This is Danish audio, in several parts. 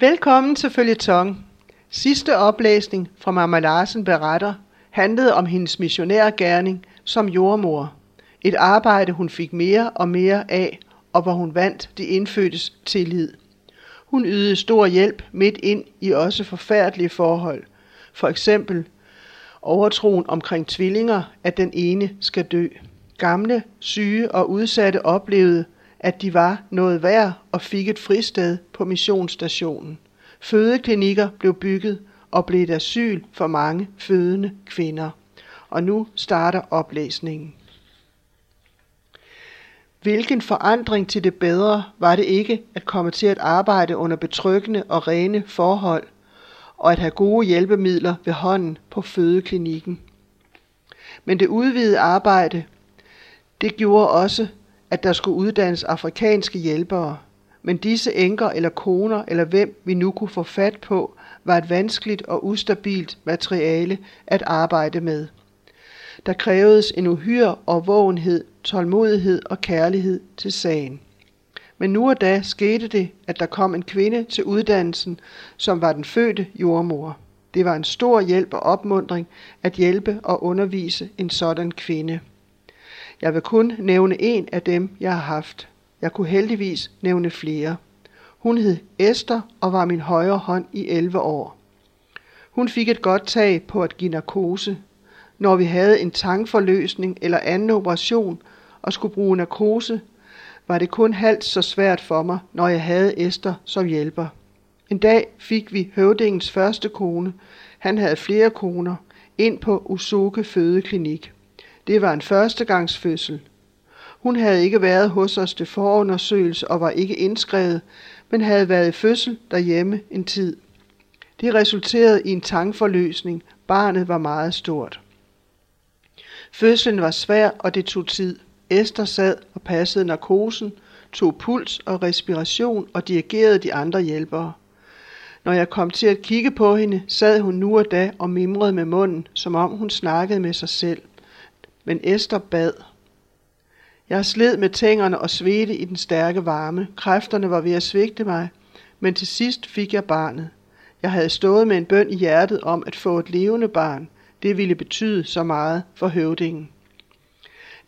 Velkommen til Følgetong. Sidste oplæsning fra Mama Larsen beretter handlede om hendes missionærgerning som jordmor. Et arbejde hun fik mere og mere af, og hvor hun vandt de indfødtes tillid. Hun ydede stor hjælp midt ind i også forfærdelige forhold. For eksempel overtroen omkring tvillinger, at den ene skal dø. Gamle, syge og udsatte oplevede, at de var noget værd og fik et fristed på missionsstationen. Fødeklinikker blev bygget og blev et asyl for mange fødende kvinder. Og nu starter oplæsningen. Hvilken forandring til det bedre var det ikke at komme til at arbejde under betryggende og rene forhold, og at have gode hjælpemidler ved hånden på fødeklinikken. Men det udvidede arbejde, det gjorde også, at der skulle uddannes afrikanske hjælpere. Men disse enker eller koner, eller hvem vi nu kunne få fat på, var et vanskeligt og ustabilt materiale at arbejde med. Der krævedes en uhyre og vågenhed, tålmodighed og kærlighed til sagen. Men nu og da skete det, at der kom en kvinde til uddannelsen, som var den fødte jordmor. Det var en stor hjælp og opmundring at hjælpe og undervise en sådan kvinde. Jeg vil kun nævne en af dem, jeg har haft. Jeg kunne heldigvis nævne flere. Hun hed Esther og var min højre hånd i 11 år. Hun fik et godt tag på at give narkose. Når vi havde en tangforløsning eller anden operation og skulle bruge narkose, var det kun halvt så svært for mig, når jeg havde Esther som hjælper. En dag fik vi høvdingens første kone, han havde flere koner, ind på Usoke Fødeklinik. Det var en førstegangsfødsel. Hun havde ikke været hos os til forundersøgelse og var ikke indskrevet, men havde været i fødsel derhjemme en tid. Det resulterede i en tankforløsning. Barnet var meget stort. Fødslen var svær, og det tog tid. Esther sad og passede narkosen, tog puls og respiration og dirigerede de andre hjælpere. Når jeg kom til at kigge på hende, sad hun nu og da og mimrede med munden, som om hun snakkede med sig selv. Men Esther bad. Jeg sled med tængerne og svedte i den stærke varme. Kræfterne var ved at svigte mig, men til sidst fik jeg barnet. Jeg havde stået med en bøn i hjertet om at få et levende barn. Det ville betyde så meget for høvdingen.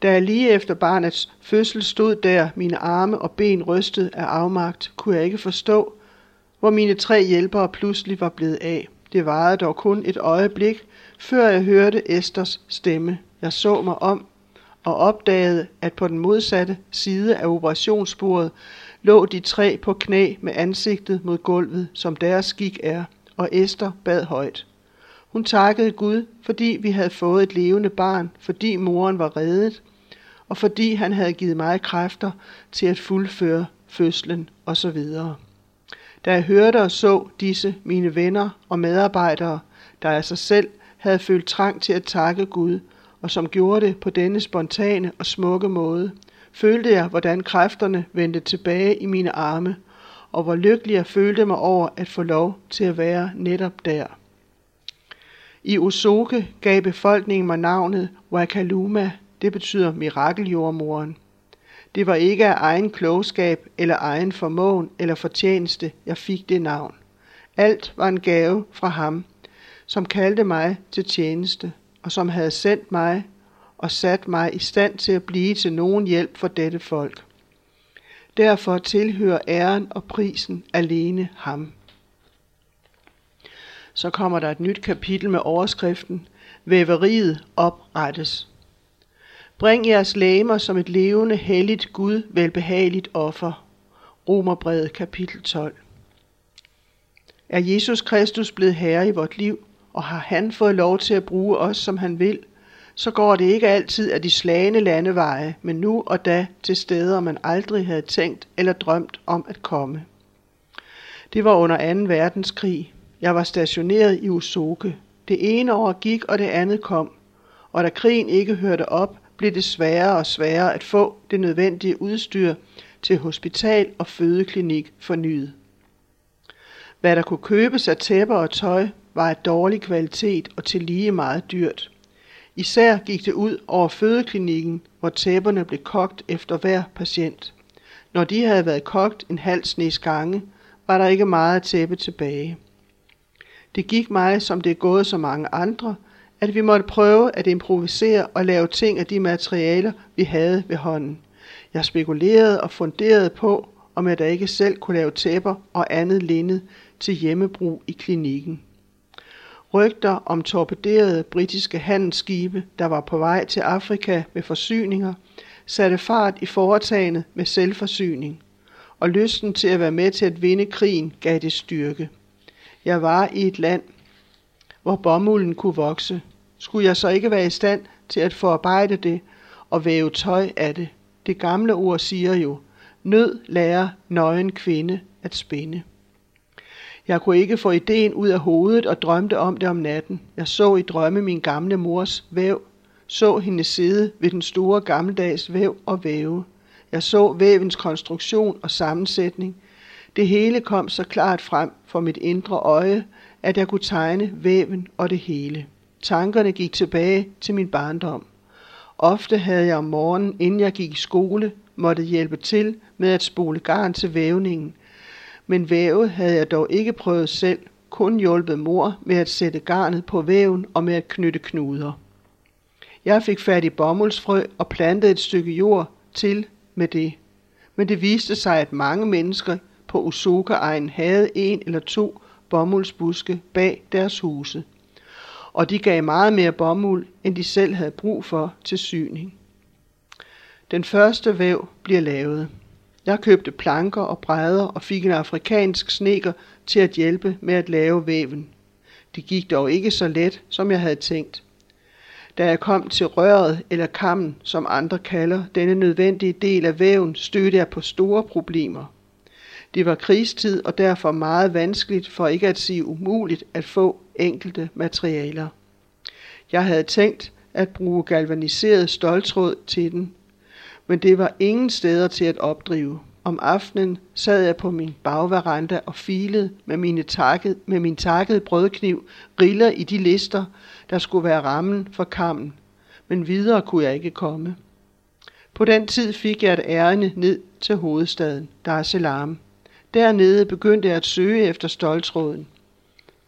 Da jeg lige efter barnets fødsel stod der, mine arme og ben rystet af afmagt, kunne jeg ikke forstå, hvor mine tre hjælpere pludselig var blevet af. Det varede dog kun et øjeblik, før jeg hørte Esters stemme. Jeg så mig om og opdagede, at på den modsatte side af operationsbordet lå de tre på knæ med ansigtet mod gulvet, som deres skik er, og Esther bad højt. Hun takkede Gud, fordi vi havde fået et levende barn, fordi moren var reddet, og fordi han havde givet mig kræfter til at fuldføre fødslen osv. Da jeg hørte og så disse mine venner og medarbejdere, der af sig selv havde følt trang til at takke Gud, og som gjorde det på denne spontane og smukke måde, følte jeg, hvordan kræfterne vendte tilbage i mine arme, og hvor lykkelig jeg følte mig over at få lov til at være netop der. I Osoke gav befolkningen mig navnet Wakaluma, det betyder mirakeljordmoren. Det var ikke af egen klogskab eller egen formåen eller fortjeneste, jeg fik det navn. Alt var en gave fra ham, som kaldte mig til tjeneste, og som havde sendt mig og sat mig i stand til at blive til nogen hjælp for dette folk. Derfor tilhører æren og prisen alene ham. Så kommer der et nyt kapitel med overskriften Væveriet oprettes. Bring jeres læmer som et levende, helligt, Gud velbehageligt offer. Romerbrevet kapitel 12. Er Jesus Kristus blevet herre i vort liv, og har han fået lov til at bruge os, som han vil, så går det ikke altid af de slagende landeveje, men nu og da til steder, man aldrig havde tænkt eller drømt om at komme. Det var under 2. verdenskrig. Jeg var stationeret i Usoke. Det ene år gik, og det andet kom. Og da krigen ikke hørte op, blev det sværere og sværere at få det nødvendige udstyr til hospital og fødeklinik fornyet. Hvad der kunne købes af tæpper og tøj, var af dårlig kvalitet og til lige meget dyrt. Især gik det ud over fødeklinikken, hvor tæpperne blev kogt efter hver patient. Når de havde været kogt en halv snes gange, var der ikke meget at tæppe tilbage. Det gik mig, som det er gået så mange andre, at vi måtte prøve at improvisere og lave ting af de materialer, vi havde ved hånden. Jeg spekulerede og funderede på, om jeg da ikke selv kunne lave tæpper og andet linned til hjemmebrug i klinikken. Rygter om torpederede britiske handelsskibe, der var på vej til Afrika med forsyninger, satte fart i foretagendet med selvforsyning, og lysten til at være med til at vinde krigen gav det styrke. Jeg var i et land, hvor bomulden kunne vokse. Skulle jeg så ikke være i stand til at forarbejde det og væve tøj af det? Det gamle ord siger jo, nød lærer nøgen kvinde at spinde. Jeg kunne ikke få ideen ud af hovedet og drømte om det om natten. Jeg så i drømme min gamle mors væv, så hende sidde ved den store gammeldags væv og væve. Jeg så vævens konstruktion og sammensætning. Det hele kom så klart frem for mit indre øje, at jeg kunne tegne væven og det hele. Tankerne gik tilbage til min barndom. Ofte havde jeg om morgenen, inden jeg gik i skole, måtte hjælpe til med at spole garn til vævningen. Men vævet havde jeg dog ikke prøvet selv, kun hjulpet mor med at sætte garnet på væven og med at knytte knuder. Jeg fik fat i bomuldsfrø og plantede et stykke jord til med det. Men det viste sig, at mange mennesker på Usoka-egen havde en eller to bomuldsbuske bag deres huse. Og de gav meget mere bomuld, end de selv havde brug for til syning. Den første væv bliver lavet. Jeg købte planker og brædder og fik en afrikansk sneker til at hjælpe med at lave væven. Det gik dog ikke så let, som jeg havde tænkt. Da jeg kom til røret eller kammen, som andre kalder denne nødvendige del af væven, stødte jeg på store problemer. Det var krigstid og derfor meget vanskeligt, for ikke at sige umuligt, at få enkelte materialer. Jeg havde tænkt at bruge galvaniseret stoltråd til den, men det var ingen steder til at opdrive. Om aftenen sad jeg på min bagveranda og filede med, mine takket, med min takkede brødkniv riller i de lister, der skulle være rammen for kammen. Men videre kunne jeg ikke komme. På den tid fik jeg et ærende ned til hovedstaden, Dar es Salaam. Dernede begyndte jeg at søge efter stoltråden.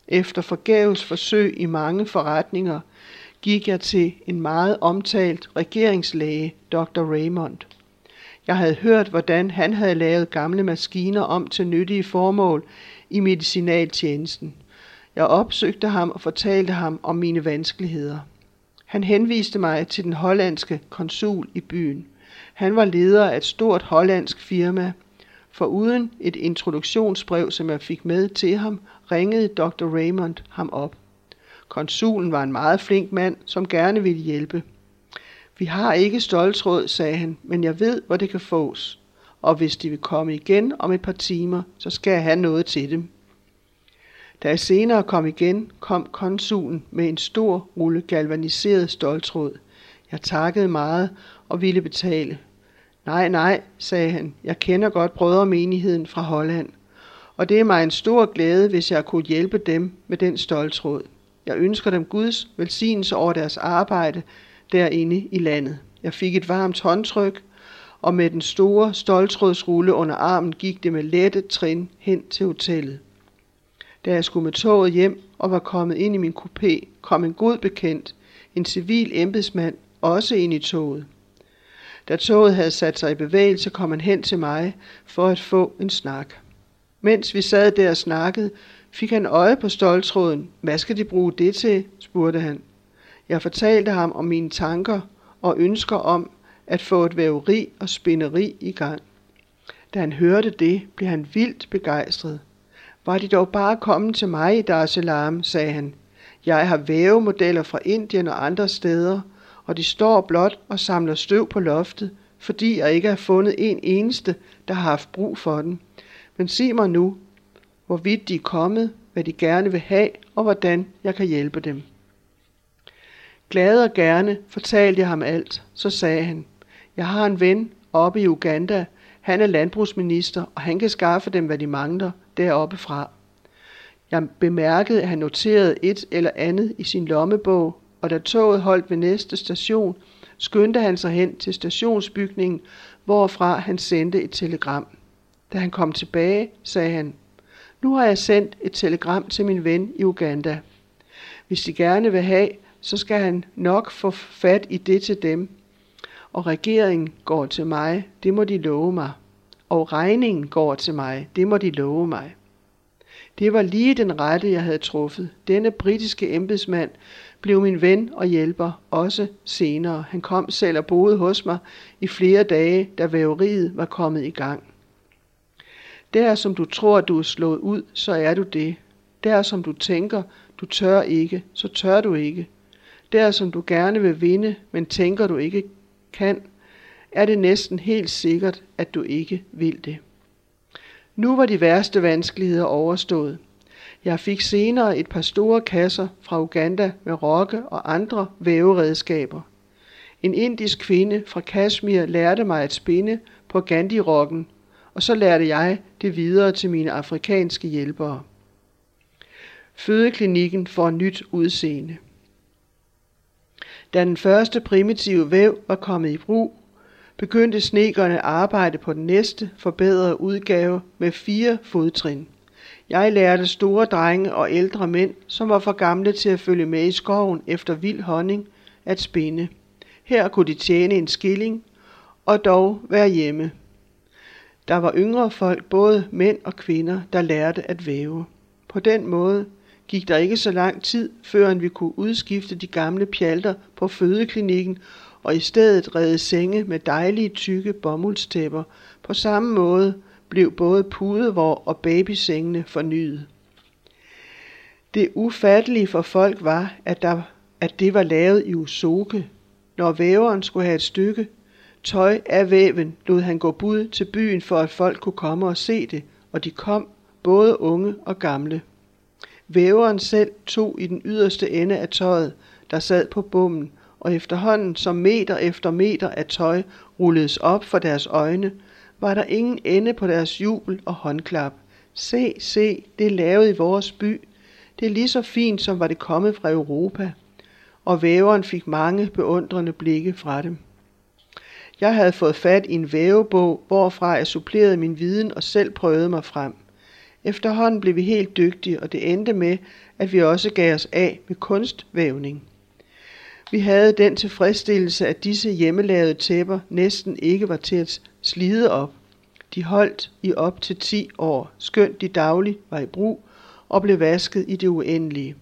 Efter forgæves forsøg i mange forretninger gik jeg til en meget omtalt regeringslæge, Dr. Raymond. Jeg havde hørt, hvordan han havde lavet gamle maskiner om til nyttige formål i medicinaltjenesten. Jeg opsøgte ham og fortalte ham om mine vanskeligheder. Han henviste mig til den hollandske konsul i byen. Han var leder af et stort hollandsk firma. For uden et introduktionsbrev, som jeg fik med til ham, ringede Dr. Raymond ham op. Konsulen var en meget flink mand, som gerne ville hjælpe. Vi har ikke stoltråd, sagde han, men jeg ved, hvor det kan fås. Og hvis de vil komme igen om et par timer, så skal jeg have noget til dem. Da jeg senere kom igen, kom konsulen med en stor rulle galvaniseret stoltråd. Jeg takkede meget og ville betale. Nej, nej, sagde han, jeg kender godt brødremenigheden fra Holland, og det er mig en stor glæde, hvis jeg kunne hjælpe dem med den stoltråd. Jeg ønsker dem Guds velsignelse over deres arbejde derinde i landet. Jeg fik et varmt håndtryk, og med den store stoltrådsrulle under armen gik det med lette trin hen til hotellet. Da jeg skulle med toget hjem og var kommet ind i min kupé, kom en god bekendt, en civil embedsmand, også ind i toget. Da toget havde sat sig i bevægelse, kom han hen til mig for at få en snak. Mens vi sad der og snakkede, fik han øje på stoltråden. Hvad skal de bruge det til? spurgte han. Jeg fortalte ham om mine tanker og ønsker om at få et væveri og spinderi i gang. Da han hørte det, blev han vildt begejstret. Var de dog bare kommet til mig i Dar es Salaam, sagde han. Jeg har vævemodeller fra Indien og andre steder, og de står blot og samler støv på loftet, fordi jeg ikke har fundet en eneste, der har haft brug for den. Men sig mig nu, hvorvidt de er kommet, hvad de gerne vil have, og hvordan jeg kan hjælpe dem. Glad og gerne fortalte jeg ham alt. Så sagde han, jeg har en ven oppe i Uganda. Han er landbrugsminister, og han kan skaffe dem, hvad de mangler deroppe fra. Jeg bemærkede, at han noterede et eller andet i sin lommebog, og da toget holdt ved næste station, skyndte han sig hen til stationsbygningen, hvorfra han sendte et telegram. Da han kom tilbage, sagde han, nu har jeg sendt et telegram til min ven i Uganda. Hvis de gerne vil have, så skal han nok få fat i det til dem. Og regeringen går til mig, det må de love mig. Og regningen går til mig, det må de love mig. Det var lige den rette, jeg havde truffet. Denne britiske embedsmand blev min ven og hjælper også senere. Han kom selv og boede hos mig i flere dage, da væveriet var kommet i gang. Der som du tror, du er slået ud, så er du det. Der som du tænker, du tør ikke, så tør du ikke. Der som du gerne vil vinde, men tænker du ikke kan, er det næsten helt sikkert, at du ikke vil det. Nu var de værste vanskeligheder overstået. Jeg fik senere et par store kasser fra Uganda med rokke og andre væveredskaber. En indisk kvinde fra Kashmir lærte mig at spinde på Gandhi-rokken, og så lærte jeg det videre til mine afrikanske hjælpere. Fødeklinikken får nyt udseende. Da den første primitive væv var kommet i brug, begyndte snekerne at arbejde på den næste forbedrede udgave med fire fodtrin. Jeg lærte store drenge og ældre mænd, som var for gamle til at følge med i skoven efter vild honning, at spinde. Her kunne de tjene en skilling og dog være hjemme. Der var yngre folk, både mænd og kvinder, der lærte at væve. På den måde gik der ikke så lang tid, før vi kunne udskifte de gamle pjalter på fødeklinikken og i stedet redde senge med dejlige tykke bomuldstæpper. På samme måde blev både pudevor og babysengene fornyet. Det ufattelige for folk var, at, der, at det var lavet i usoke. Når væveren skulle have et stykke tøj af væven, lod han gå bud til byen for, at folk kunne komme og se det, og de kom, både unge og gamle. Væveren selv tog i den yderste ende af tøjet, der sad på bommen, og efterhånden som meter efter meter af tøj rulledes op for deres øjne, var der ingen ende på deres jubel og håndklap. Se, se, det er lavet i vores by. Det er lige så fint, som var det kommet fra Europa. Og væveren fik mange beundrende blikke fra dem. Jeg havde fået fat i en vævebog, hvorfra jeg supplerede min viden og selv prøvede mig frem. Efterhånden blev vi helt dygtige, og det endte med, at vi også gav os af med kunstvævning. Vi havde den tilfredsstillelse, at disse hjemmelavede tæpper næsten ikke var til at slide op. De holdt i op til 10 år, skønt de dagligt var i brug og blev vasket i det uendelige.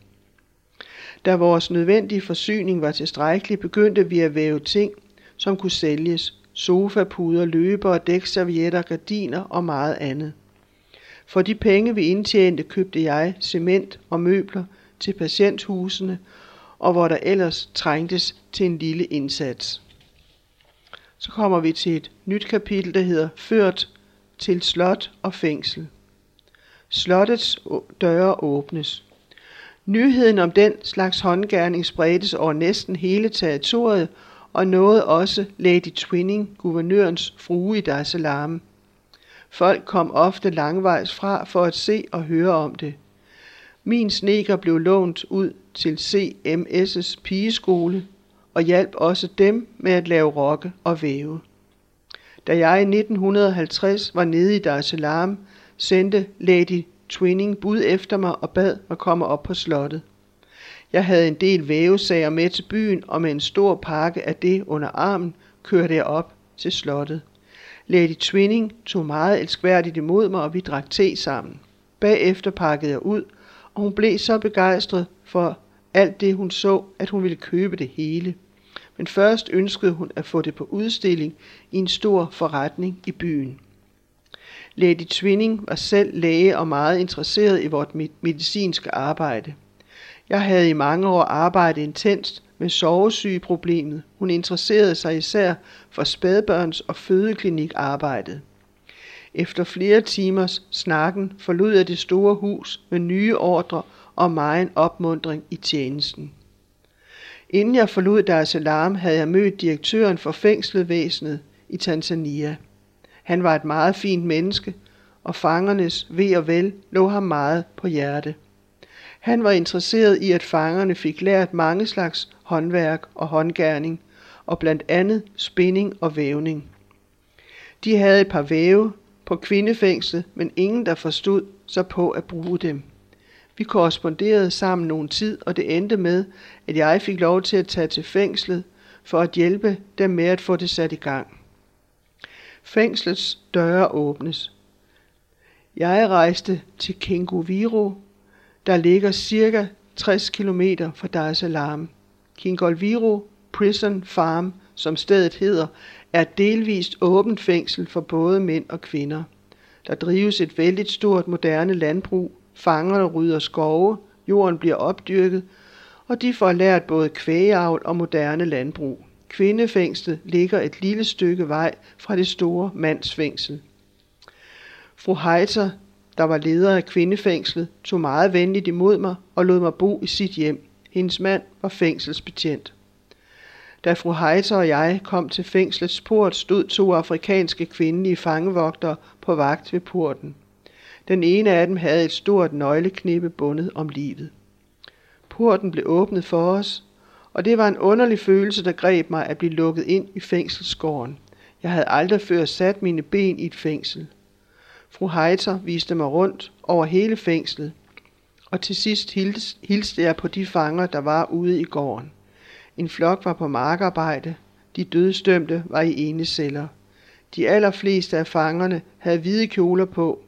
Da vores nødvendige forsyning var tilstrækkelig, begyndte vi at væve ting, som kunne sælges. Sofapuder, løber, dækservietter, gardiner og meget andet. For de penge, vi indtjente, købte jeg cement og møbler til patienthusene og hvor der ellers trængtes til en lille indsats. Så kommer vi til et nyt kapitel, der hedder Ført til slot og fængsel. Slottets døre åbnes. Nyheden om den slags håndgærning spredtes over næsten hele territoriet, og nåede også Lady Twinning, guvernørens frue i Dar es Salaam. Folk kom ofte langvejs fra for at se og høre om det. Min sneker blev lånt ud til CMS' pigeskole og hjalp også dem med at lave rokke og væve. Da jeg i 1950 var nede i Dar es Salaam, sendte Lady Twinning bud efter mig og bad mig komme op på slottet. Jeg havde en del vævesager med til byen, og med en stor pakke af det under armen kørte jeg op til slottet. Lady Twinning tog meget elskværdigt imod mig, og vi drak te sammen. Bagefter pakkede jeg ud og hun blev så begejstret for alt det, hun så, at hun ville købe det hele. Men først ønskede hun at få det på udstilling i en stor forretning i byen. Lady Twinning var selv læge og meget interesseret i vort medicinske arbejde. Jeg havde i mange år arbejdet intenst med sovesygeproblemet. Hun interesserede sig især for spædbørns- og fødeklinikarbejdet. Efter flere timers snakken forlod jeg det store hus med nye ordre og megen opmundring i tjenesten. Inden jeg forlod deres alarm, havde jeg mødt direktøren for fængsletvæsenet i Tanzania. Han var et meget fint menneske, og fangernes ved og vel lå ham meget på hjerte. Han var interesseret i, at fangerne fik lært mange slags håndværk og håndgærning, og blandt andet spinning og vævning. De havde et par væve, på kvindefængslet, men ingen der forstod sig på at bruge dem. Vi korresponderede sammen nogen tid, og det endte med, at jeg fik lov til at tage til fængslet for at hjælpe dem med at få det sat i gang. Fængslets døre åbnes. Jeg rejste til Kenguviro der ligger cirka 60 km fra Dar es Salaam. Kingolviro Prison Farm, som stedet hedder, er delvist åbent fængsel for både mænd og kvinder. Der drives et vældig stort moderne landbrug, fangerne rydder skove, jorden bliver opdyrket, og de får lært både kvægeavl og moderne landbrug. Kvindefængslet ligger et lille stykke vej fra det store mandsfængsel. Fru Heiter, der var leder af kvindefængslet, tog meget venligt imod mig og lod mig bo i sit hjem. Hendes mand var fængselsbetjent. Da fru Heiser og jeg kom til fængslets port, stod to afrikanske kvindelige fangevogtere på vagt ved porten. Den ene af dem havde et stort nøgleknippe bundet om livet. Porten blev åbnet for os, og det var en underlig følelse, der greb mig at blive lukket ind i fængselsgården. Jeg havde aldrig før sat mine ben i et fængsel. Fru Heiter viste mig rundt over hele fængslet, og til sidst hilste jeg på de fanger, der var ude i gården. En flok var på markarbejde. De dødstømte var i ene celler. De allerfleste af fangerne havde hvide kjoler på,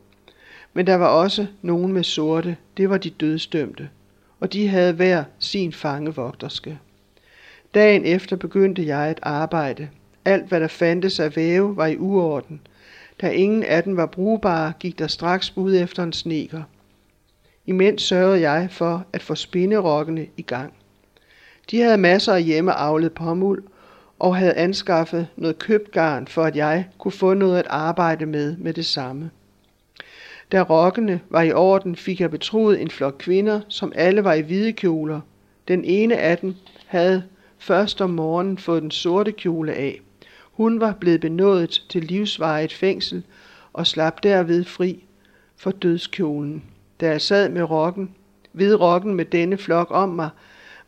men der var også nogen med sorte. Det var de dødstømte, og de havde hver sin fangevogterske. Dagen efter begyndte jeg at arbejde. Alt hvad der fandtes af væve var i uorden. Da ingen af dem var brugbare, gik der straks bud efter en sneker. Imens sørgede jeg for at få spinderokkene i gang. De havde masser af hjemmeavlet pomuld og havde anskaffet noget købt garn, for at jeg kunne få noget at arbejde med med det samme. Da rokkene var i orden, fik jeg betroet en flok kvinder, som alle var i hvide kjoler. Den ene af dem havde først om morgenen fået den sorte kjole af. Hun var blevet benådet til livsvarigt fængsel og slap derved fri for dødskjolen. Da jeg sad med rokken, ved rokken med denne flok om mig,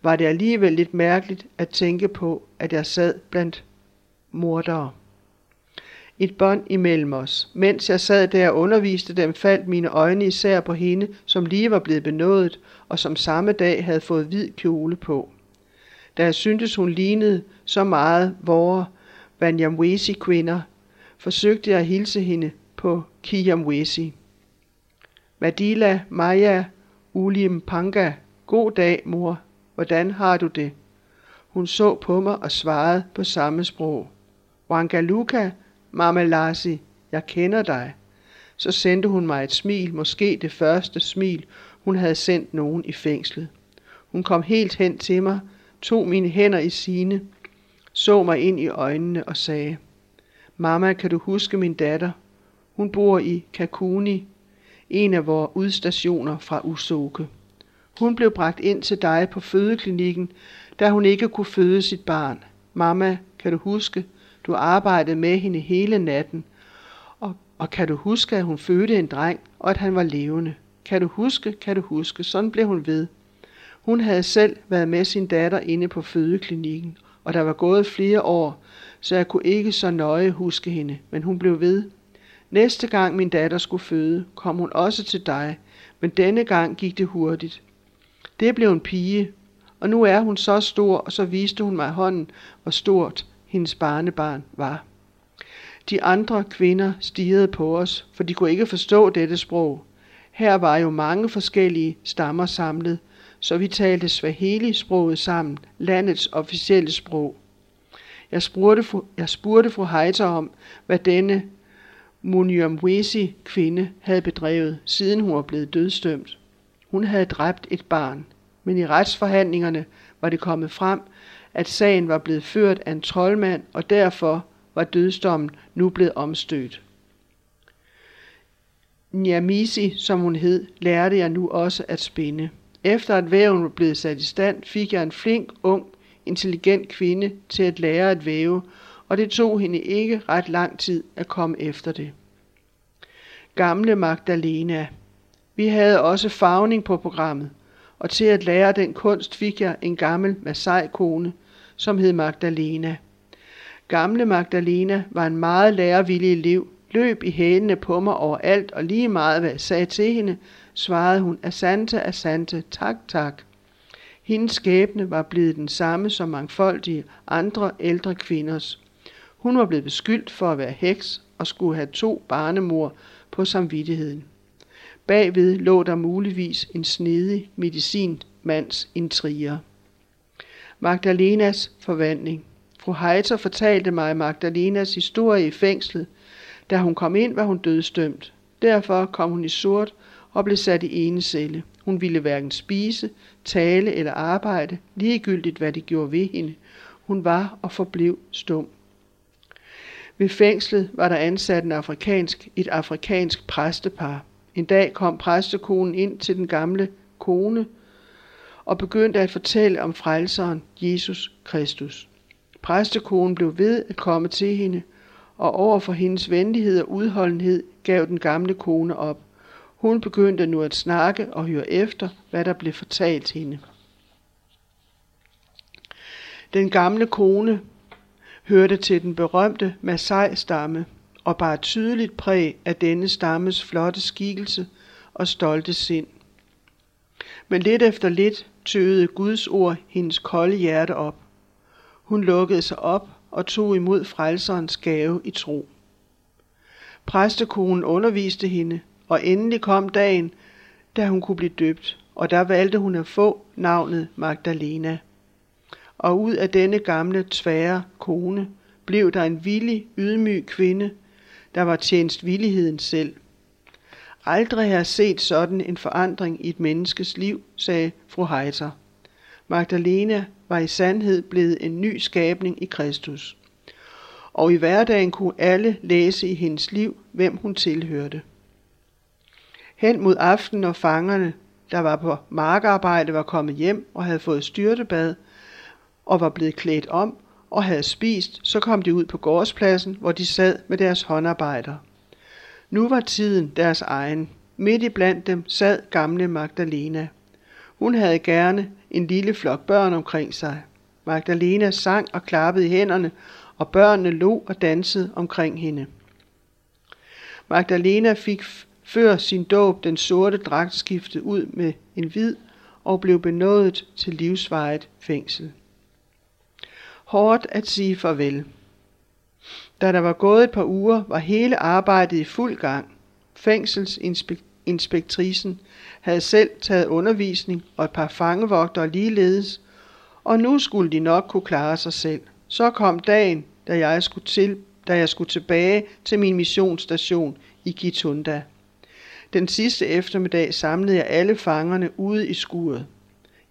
var det alligevel lidt mærkeligt at tænke på, at jeg sad blandt mordere. Et bånd imellem os. Mens jeg sad der og underviste dem, faldt mine øjne især på hende, som lige var blevet benådet, og som samme dag havde fået hvid kjole på. Da jeg syntes, hun lignede så meget vore Banyamwesi kvinder, forsøgte at hilse hende på Kiyamwesi. Madila Maya Ulim Panga. God dag, mor. Hvordan har du det? Hun så på mig og svarede på samme sprog. Wangaluka, Mamalasi, jeg kender dig. Så sendte hun mig et smil, måske det første smil, hun havde sendt nogen i fængslet. Hun kom helt hen til mig, tog mine hænder i sine, så mig ind i øjnene og sagde, Mamma, kan du huske min datter? Hun bor i Kakuni, en af vores udstationer fra Usoke. Hun blev bragt ind til dig på fødeklinikken, da hun ikke kunne føde sit barn. Mamma, kan du huske, du arbejdede med hende hele natten, og, og kan du huske, at hun fødte en dreng, og at han var levende? Kan du huske, kan du huske, sådan blev hun ved. Hun havde selv været med sin datter inde på fødeklinikken, og der var gået flere år, så jeg kunne ikke så nøje huske hende, men hun blev ved. Næste gang min datter skulle føde, kom hun også til dig, men denne gang gik det hurtigt. Det blev en pige, og nu er hun så stor, og så viste hun mig hånden, hvor stort hendes barnebarn var. De andre kvinder stirrede på os, for de kunne ikke forstå dette sprog. Her var jo mange forskellige stammer samlet, så vi talte Swahili-sproget sammen, landets officielle sprog. Jeg spurgte, jeg spurgte fru Heiter om, hvad denne Munyamwesi kvinde havde bedrevet, siden hun var blevet dødstømt. Hun havde dræbt et barn, men i retsforhandlingerne var det kommet frem, at sagen var blevet ført af en troldmand, og derfor var dødsdommen nu blevet omstødt. Nyamisi, som hun hed, lærte jeg nu også at spinde. Efter at væven var blevet sat i stand, fik jeg en flink, ung, intelligent kvinde til at lære at væve, og det tog hende ikke ret lang tid at komme efter det. Gamle Magdalena. Vi havde også farvning på programmet, og til at lære den kunst fik jeg en gammel Masai-kone, som hed Magdalena. Gamle Magdalena var en meget lærevillig elev, løb i hælene på mig overalt, og lige meget hvad jeg sagde til hende, svarede hun, Asante, Asante, tak, tak. Hendes skæbne var blevet den samme som mangfoldige andre ældre kvinders. Hun var blevet beskyldt for at være heks og skulle have to barnemor på samvittigheden. Bagved lå der muligvis en snedig medicinmands intriger. Magdalenas forvandling. Fru Heiter fortalte mig Magdalenas historie i fængslet. Da hun kom ind, var hun dødstømt. Derfor kom hun i sort og blev sat i ene celle. Hun ville hverken spise, tale eller arbejde, ligegyldigt hvad de gjorde ved hende. Hun var og forblev stum. Ved fængslet var der ansat en afrikansk, et afrikansk præstepar. En dag kom præstekonen ind til den gamle kone og begyndte at fortælle om frelseren Jesus Kristus. Præstekonen blev ved at komme til hende, og over for hendes venlighed og udholdenhed gav den gamle kone op. Hun begyndte nu at snakke og høre efter, hvad der blev fortalt hende. Den gamle kone hørte til den berømte Masai-stamme og bar tydeligt præg af denne stammes flotte skikkelse og stolte sind. Men lidt efter lidt tøede Guds ord hendes kolde hjerte op. Hun lukkede sig op og tog imod frelserens gave i tro. Præstekonen underviste hende, og endelig kom dagen, da hun kunne blive døbt, og der valgte hun at få navnet Magdalena. Og ud af denne gamle, tvære kone blev der en villig, ydmyg kvinde, der var tjenst villigheden selv. Aldrig har jeg set sådan en forandring i et menneskes liv, sagde fru Heiser. Magdalena var i sandhed blevet en ny skabning i Kristus. Og i hverdagen kunne alle læse i hendes liv, hvem hun tilhørte. Hen mod aften, når fangerne, der var på markarbejde, var kommet hjem og havde fået styrtebad og var blevet klædt om og havde spist, så kom de ud på gårdspladsen, hvor de sad med deres håndarbejder. Nu var tiden deres egen. Midt i blandt dem sad gamle Magdalena. Hun havde gerne en lille flok børn omkring sig. Magdalena sang og klappede i hænderne, og børnene lå og dansede omkring hende. Magdalena fik før sin dåb den sorte dragt skiftet ud med en hvid og blev benådet til livsvejet fængsel. Hårdt at sige farvel. Da der var gået et par uger, var hele arbejdet i fuld gang. Fængselsinspektrisen havde selv taget undervisning og et par fangevogtere ligeledes, og nu skulle de nok kunne klare sig selv. Så kom dagen, da jeg skulle, til, da jeg skulle tilbage til min missionsstation i Gitunda. Den sidste eftermiddag samlede jeg alle fangerne ude i skuret.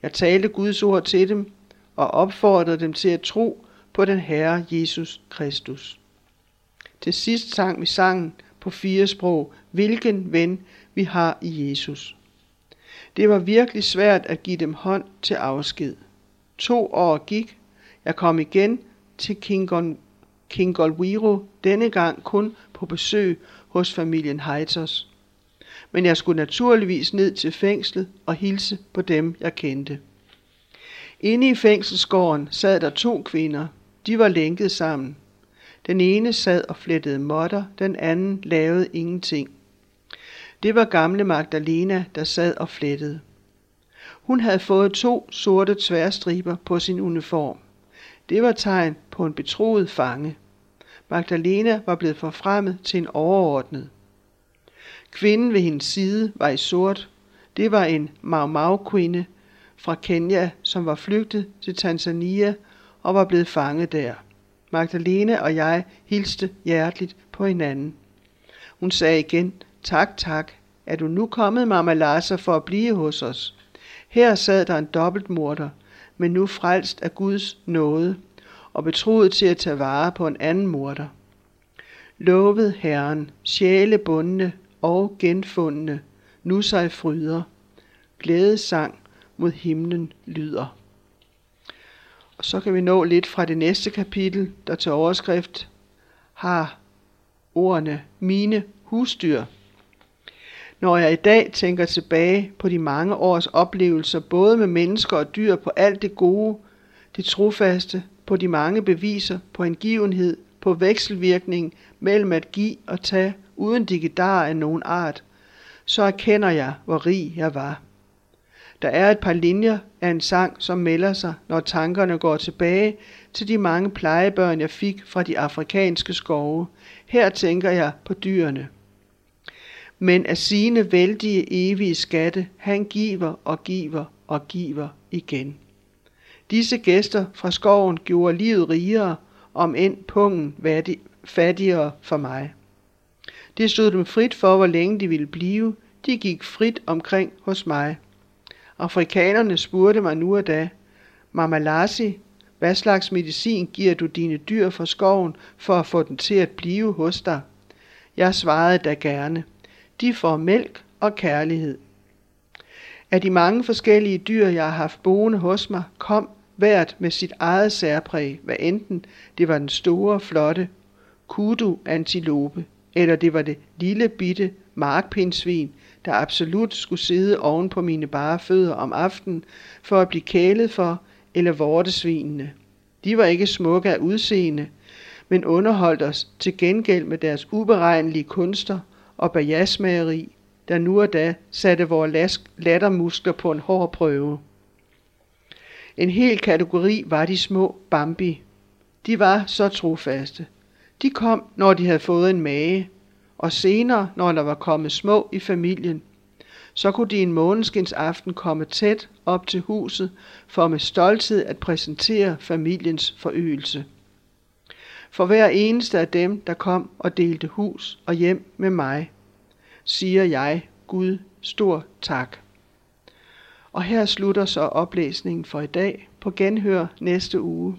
Jeg talte Guds ord til dem og opfordrede dem til at tro på den Herre Jesus Kristus. Til sidst sang vi sangen på fire sprog, hvilken ven vi har i Jesus. Det var virkelig svært at give dem hånd til afsked. To år gik. Jeg kom igen til Kingon, Kingolwiro, denne gang kun på besøg hos familien Heiters. Men jeg skulle naturligvis ned til fængslet og hilse på dem, jeg kendte. Inde i fængselsgården sad der to kvinder. De var lænket sammen. Den ene sad og flettede måtter, den anden lavede ingenting. Det var gamle Magdalena, der sad og flettede. Hun havde fået to sorte tværstriber på sin uniform. Det var tegn på en betroet fange. Magdalena var blevet forfremmet til en overordnet. Kvinden ved hendes side var i sort. Det var en Mau Mau-kvinde fra Kenya, som var flygtet til Tanzania og var blevet fanget der. Magdalene og jeg hilste hjerteligt på hinanden. Hun sagde igen, tak, tak, er du nu kommet, Mama Larsa, for at blive hos os? Her sad der en dobbeltmorder, men nu frelst af Guds nåde og betroet til at tage vare på en anden morder. Lovet Herren, sjælebundne og genfundne, nu sig fryder. Glædesang mod himlen lyder. Og så kan vi nå lidt fra det næste kapitel, der til overskrift har ordene mine husdyr. Når jeg i dag tænker tilbage på de mange års oplevelser, både med mennesker og dyr, på alt det gode, det trofaste, på de mange beviser på hengivenhed, på vekselvirkning mellem at give og tage uden digidar af nogen art, så erkender jeg, hvor rig jeg var. Der er et par linjer af en sang, som melder sig, når tankerne går tilbage til de mange plejebørn, jeg fik fra de afrikanske skove. Her tænker jeg på dyrene. Men af sine vældige evige skatte, han giver og giver og giver igen. Disse gæster fra skoven gjorde livet rigere, om end pungen fattigere for mig. Det stod dem frit for, hvor længe de ville blive. De gik frit omkring hos mig. Afrikanerne spurgte mig nu og da, Mama Lassi, hvad slags medicin giver du dine dyr fra skoven for at få dem til at blive hos dig? Jeg svarede da gerne. De får mælk og kærlighed. Af de mange forskellige dyr, jeg har haft boende hos mig, kom hvert med sit eget særpræg, hvad enten det var den store, flotte kudu antilope, eller det var det lille bitte markpindsvin, der absolut skulle sidde oven på mine bare fødder om aftenen for at blive kælet for, eller vortesvinene. De var ikke smukke af udseende, men underholdt os til gengæld med deres uberegnelige kunster og bajasmageri, der nu og da satte vores lask lattermuskler på en hård prøve. En hel kategori var de små Bambi. De var så trofaste. De kom, når de havde fået en mage, og senere, når der var kommet små i familien. Så kunne de en måneskins aften komme tæt op til huset for med stolthed at præsentere familiens forøgelse. For hver eneste af dem, der kom og delte hus og hjem med mig, siger jeg Gud stor tak. Og her slutter så oplæsningen for i dag. På genhør næste uge.